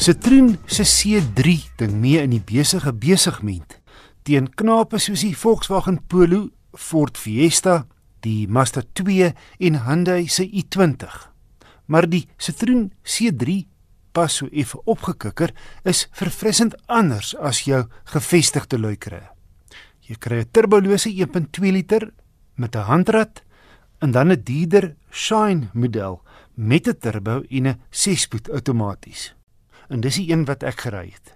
Citroen se C3 ding mee in die besige besigment teen knape soos die Volkswagen Polo, Ford Fiesta, die Mazda 2 en Hyundai se i20. Maar die Citroen C3 pas so effe opgekikker is verfrissend anders as jou gevestigde luikere. Jy kry 'n turbolose 1.2 liter met 'n handrat en dan 'n dierder Shine model met 'n turbo en 'n 6-spoed outomaties en dis die een wat ek gery het.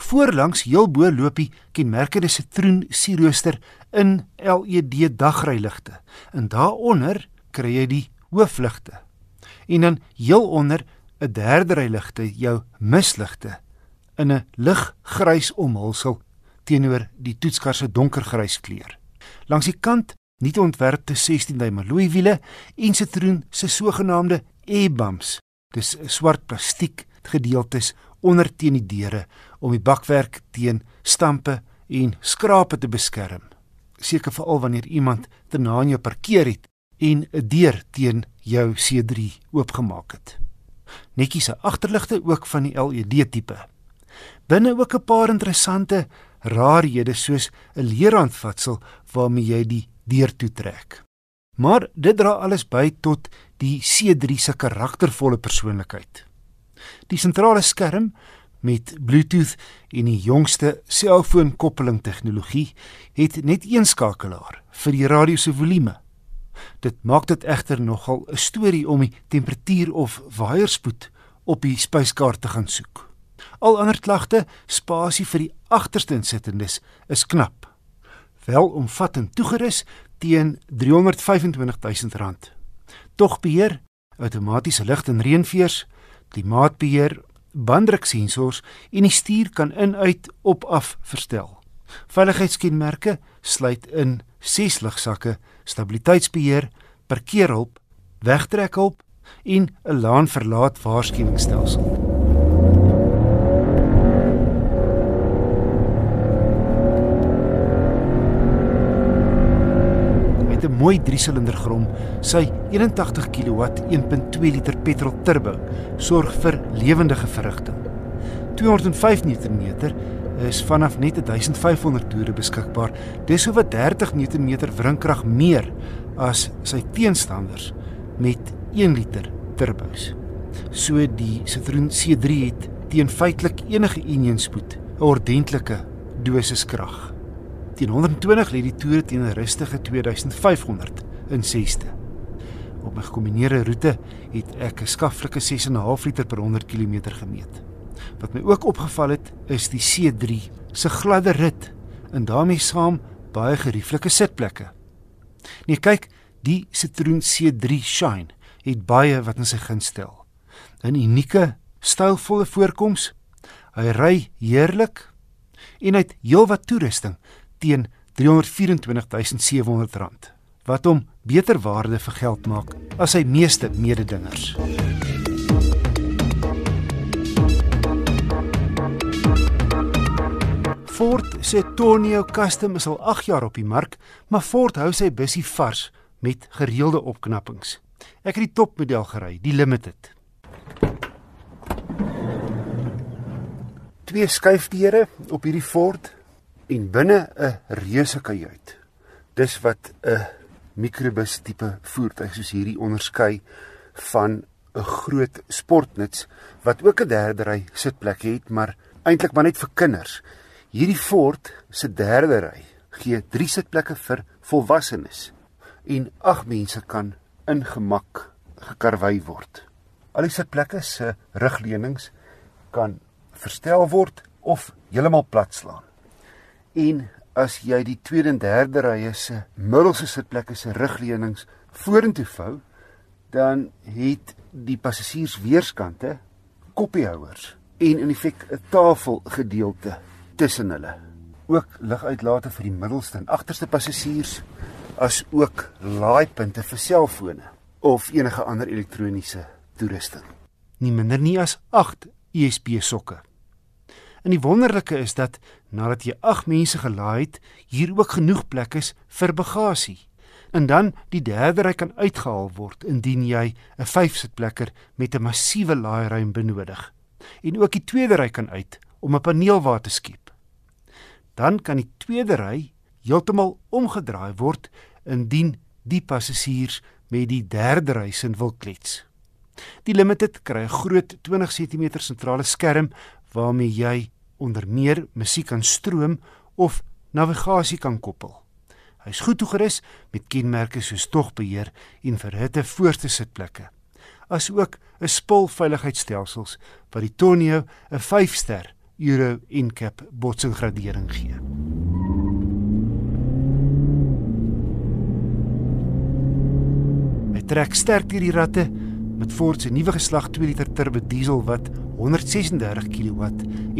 Voorlangs heel bo loop die kenmerkende sitroen sierrooster in LED dagryligte en daaronder kry jy die hoofligte. En dan heel onder 'n derde ry ligte, jou misligte in 'n liggrys omhulsel teenoor die toetskar se donkergrys kleur. Langs die kant nuut ontwerpte 16 duim alloy wiele en sitroen se sogenaamde e-bumps. Dis swart plastiek gedeeltes onder teen die deure om die bakwerk teen stampe en skrape te beskerm. Seker veral wanneer iemand te na aan jou parkeer het en 'n deur teen jou C3 oopgemaak het. Netjies se agterligte ook van die LED tipe. Binne ook 'n paar interessante rarehede soos 'n leerhandvatsel waarmee jy die deur toetrek. Maar dit dra alles by tot die C3 se karaktervolle persoonlikheid. Die sentrale skerm met Bluetooth en die jongste selfoonkoppeling tegnologie het net een skakelaar vir die radio se volume. Dit maak dit egter nogal 'n storie om die temperatuur of waaierspoed op die spyskaart te gaan soek. Al ander klagte, spasie vir die agterste insittendes is knap. Wel omvattend toegerus teen R325 000. Tog beheer, outomatiese lig en reënveers, klimaatbeheer, banddruksensors en die stuur kan in-uit op-af verstel. Veiligheidskenmerke sluit in 6 ligsakke, stabiliteitsbeheer, parkeerhulp, wegtrekhulp en 'n laan-verlaat waarskuwingsstelsel. Mooi 3-silinder grom, sy 81 kW 1.2 liter petrol turbo sorg vir lewendige verrigting. 205 Nm is vanaf net 1500 toere beskikbaar. Dis wat 30 Nm wrinkrag meer as sy teenstanders met 1 liter turbos. So die Citroen C3 het teen feitelik enige eenheidspoed 'n ordentlike dosis krag. Teen 120 lê die toere teen 'n rustige 2500 in 6ste. Op my gekombineerde roete het ek 'n skaflike 6.5 liter per 100 km gemeet. Wat my ook opgeval het, is die C3 se gladde rit en daarmee saam baie gerieflike sitplekke. Nee, kyk, die Citroen C3 Shine het baie wat in sy guns stel. 'n Unieke, stylvolle voorkoms. Hy ry heerlik en hy het heelwat toerusting teen R324700 wat hom beter waarde vir geld maak as sy meeste mededingers. Ford se Tonio Custom is al 8 jaar op die mark, maar Ford hou sy busie vars met gereelde opknappings. Ek het die topmodel gery, die Limited. Twee skuifdeure op hierdie Ford en binne 'n reuse kajuit. Dis wat 'n mikrobus tipe voertuig soos hierdie onderskei van 'n groot sportnuts wat ook 'n derde ry sitplek het, maar eintlik maar net vir kinders. Hierdie Ford se derde ry gee 3 sitplekke vir volwassenes en 8 mense kan in gemak gekarwei word. Al die sitplekke se rugleunings kan verstel word of heeltemal plat slaan. En as jy die tweede en derde rye se middelste sitplekke se rugleunings vorentoe vou, dan het die passasiers weerskante koppiehouers en in feite 'n tafelgedeelte tussen hulle. Ook liguitlate vir die middelste en agterste passasiers as ook laaipunte vir selfone of enige ander elektroniese toerusting. Nie minder nie as 8 USB sokke. En die wonderlike is dat nadat jy 8 mense gelaai het, hier ook genoeg plek is vir bagasie. En dan die derde ry kan uitgehaal word indien jy 'n 5-sitplekker met 'n massiewe laairuim benodig. en ook die tweede ry kan uit om 'n paneel waar te skep. Dan kan die tweede ry heeltemal omgedraai word indien die passasiers met die derde ry sin wil klets. Die Limited kry 'n groot 20 cm sentrale skerm waarmee jy onder meer musiek kan stroom of navigasie kan koppel. Hy is goed toegerus met kenmerke soos togbeheer en verhitte voorste sitplekke. Asook 'n spul veiligheidsstelsels wat die Tonio 'n 5-ster Euro NCAP botsingradering gee. Hy trek sterk deur die ratte met Ford se nuwe geslag 2 liter turbo diesel wat 136 kW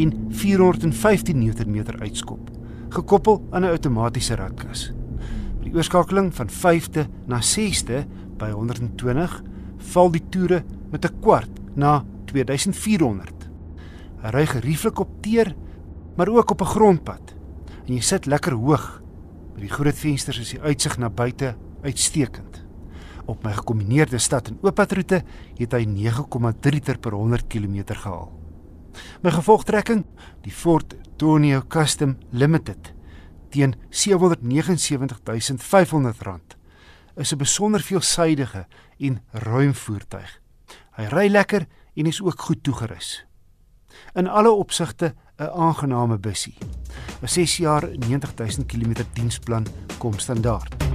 en 415 Nm uitskop, gekoppel aan 'n outomatiese ratkas. Met die oorskakeling van 5de na 6de by 120 val die toere met 'n kwart na 2400. Hy ry gerieflik op teer, maar ook op 'n grondpad. En jy sit lekker hoog. Met die groot vensters is die uitsig na buite uitstekend. Op my gekombineerde stad en ooppadroete het hy 9,3 liter per 100 km gehaal. My gevolgtrekking, die Ford Tonio Custom Limited teen R779500 is 'n besonder veelsidige en ruim voertuig. Hy ry lekker en is ook goed toegerus in alle opsigte 'n aangename bussie. 'n 6 jaar 90000 km diensplan kom standaard.